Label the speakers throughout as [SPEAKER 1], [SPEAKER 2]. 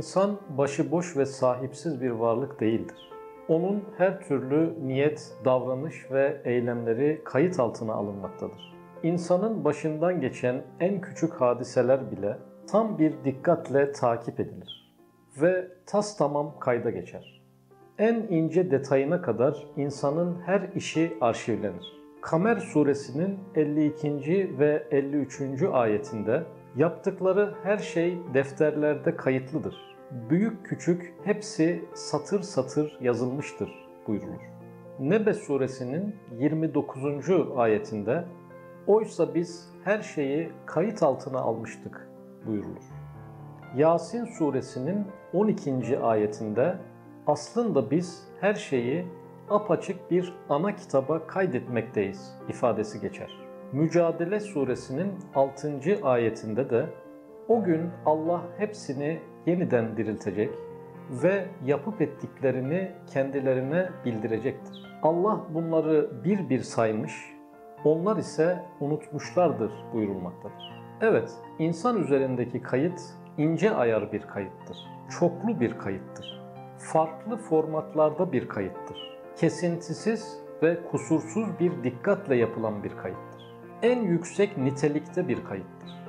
[SPEAKER 1] İnsan başıboş ve sahipsiz bir varlık değildir. Onun her türlü niyet, davranış ve eylemleri kayıt altına alınmaktadır. İnsanın başından geçen en küçük hadiseler bile tam bir dikkatle takip edilir ve tas tamam kayda geçer. En ince detayına kadar insanın her işi arşivlenir. Kamer suresinin 52. ve 53. ayetinde yaptıkları her şey defterlerde kayıtlıdır. Büyük küçük hepsi satır satır yazılmıştır buyurulur. Nebe suresinin 29. ayetinde oysa biz her şeyi kayıt altına almıştık buyurulur. Yasin suresinin 12. ayetinde aslında biz her şeyi apaçık bir ana kitaba kaydetmekteyiz ifadesi geçer. Mücadele suresinin 6. ayetinde de o gün Allah hepsini yeniden diriltecek ve yapıp ettiklerini kendilerine bildirecektir. Allah bunları bir bir saymış, onlar ise unutmuşlardır buyurulmaktadır. Evet, insan üzerindeki kayıt ince ayar bir kayıttır. Çoklu bir kayıttır. Farklı formatlarda bir kayıttır. Kesintisiz ve kusursuz bir dikkatle yapılan bir kayıttır. En yüksek nitelikte bir kayıttır.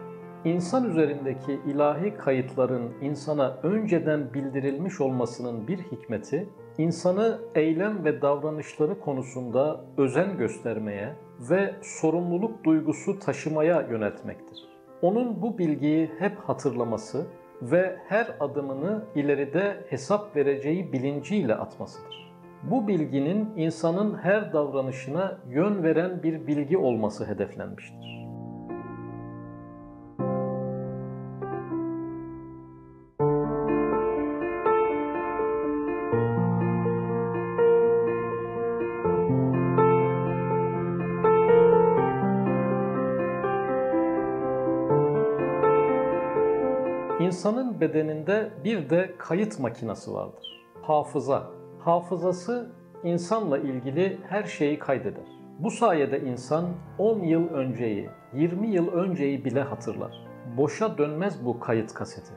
[SPEAKER 1] İnsan üzerindeki ilahi kayıtların insana önceden bildirilmiş olmasının bir hikmeti, insanı eylem ve davranışları konusunda özen göstermeye ve sorumluluk duygusu taşımaya yöneltmektir. Onun bu bilgiyi hep hatırlaması ve her adımını ileride hesap vereceği bilinciyle atmasıdır. Bu bilginin insanın her davranışına yön veren bir bilgi olması hedeflenmiştir. İnsanın bedeninde bir de kayıt makinesi vardır. Hafıza. Hafızası insanla ilgili her şeyi kaydeder. Bu sayede insan 10 yıl önceyi, 20 yıl önceyi bile hatırlar. Boşa dönmez bu kayıt kaseti.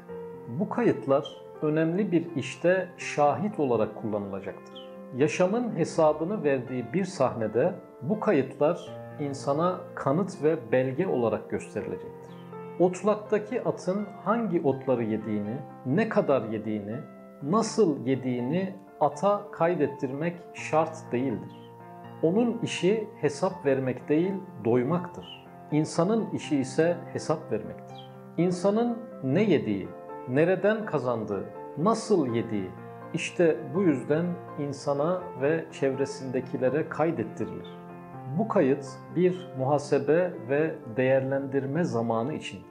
[SPEAKER 1] Bu kayıtlar önemli bir işte şahit olarak kullanılacaktır. Yaşamın hesabını verdiği bir sahnede bu kayıtlar insana kanıt ve belge olarak gösterilecektir. Otlaktaki atın hangi otları yediğini, ne kadar yediğini, nasıl yediğini ata kaydettirmek şart değildir. Onun işi hesap vermek değil, doymaktır. İnsanın işi ise hesap vermektir. İnsanın ne yediği, nereden kazandığı, nasıl yediği, işte bu yüzden insana ve çevresindekilere kaydettirilir. Bu kayıt bir muhasebe ve değerlendirme zamanı içindir.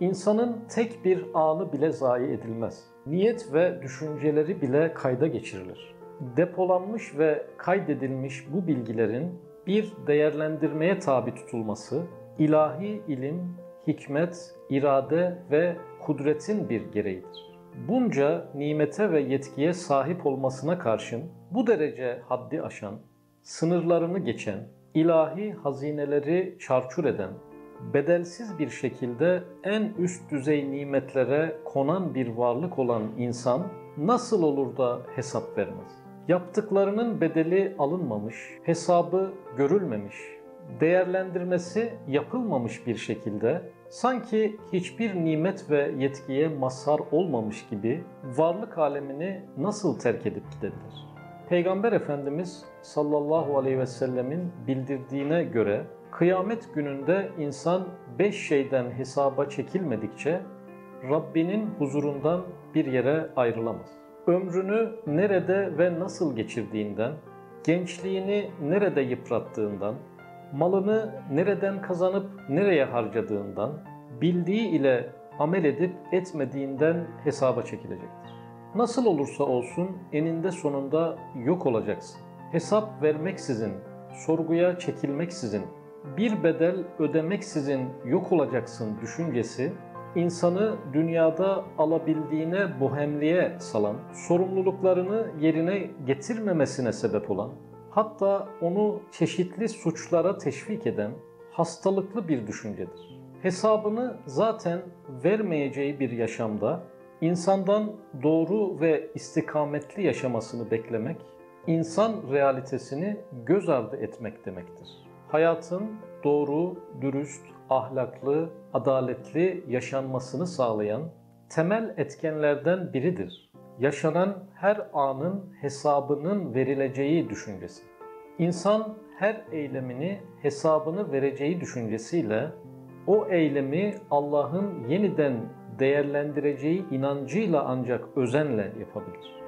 [SPEAKER 1] İnsanın tek bir anı bile zayi edilmez. Niyet ve düşünceleri bile kayda geçirilir. Depolanmış ve kaydedilmiş bu bilgilerin bir değerlendirmeye tabi tutulması, ilahi ilim, hikmet, irade ve kudretin bir gereğidir. Bunca nimete ve yetkiye sahip olmasına karşın bu derece haddi aşan, sınırlarını geçen, ilahi hazineleri çarçur eden, bedelsiz bir şekilde en üst düzey nimetlere konan bir varlık olan insan nasıl olur da hesap vermez? Yaptıklarının bedeli alınmamış, hesabı görülmemiş, değerlendirmesi yapılmamış bir şekilde sanki hiçbir nimet ve yetkiye mazhar olmamış gibi varlık alemini nasıl terk edip gidebilir? Peygamber Efendimiz sallallahu aleyhi ve sellemin bildirdiğine göre kıyamet gününde insan beş şeyden hesaba çekilmedikçe Rabbinin huzurundan bir yere ayrılamaz. Ömrünü nerede ve nasıl geçirdiğinden, gençliğini nerede yıprattığından, malını nereden kazanıp nereye harcadığından, bildiği ile amel edip etmediğinden hesaba çekilecektir. Nasıl olursa olsun eninde sonunda yok olacaksın. Hesap vermeksizin, sorguya çekilmeksizin, bir bedel ödemeksizin yok olacaksın düşüncesi, insanı dünyada alabildiğine bohemliğe salan, sorumluluklarını yerine getirmemesine sebep olan, hatta onu çeşitli suçlara teşvik eden hastalıklı bir düşüncedir. Hesabını zaten vermeyeceği bir yaşamda İnsandan doğru ve istikametli yaşamasını beklemek, insan realitesini göz ardı etmek demektir. Hayatın doğru, dürüst, ahlaklı, adaletli yaşanmasını sağlayan temel etkenlerden biridir. Yaşanan her anın hesabının verileceği düşüncesi. İnsan her eylemini hesabını vereceği düşüncesiyle o eylemi Allah'ın yeniden değerlendireceği inancıyla ancak özenle yapabilir.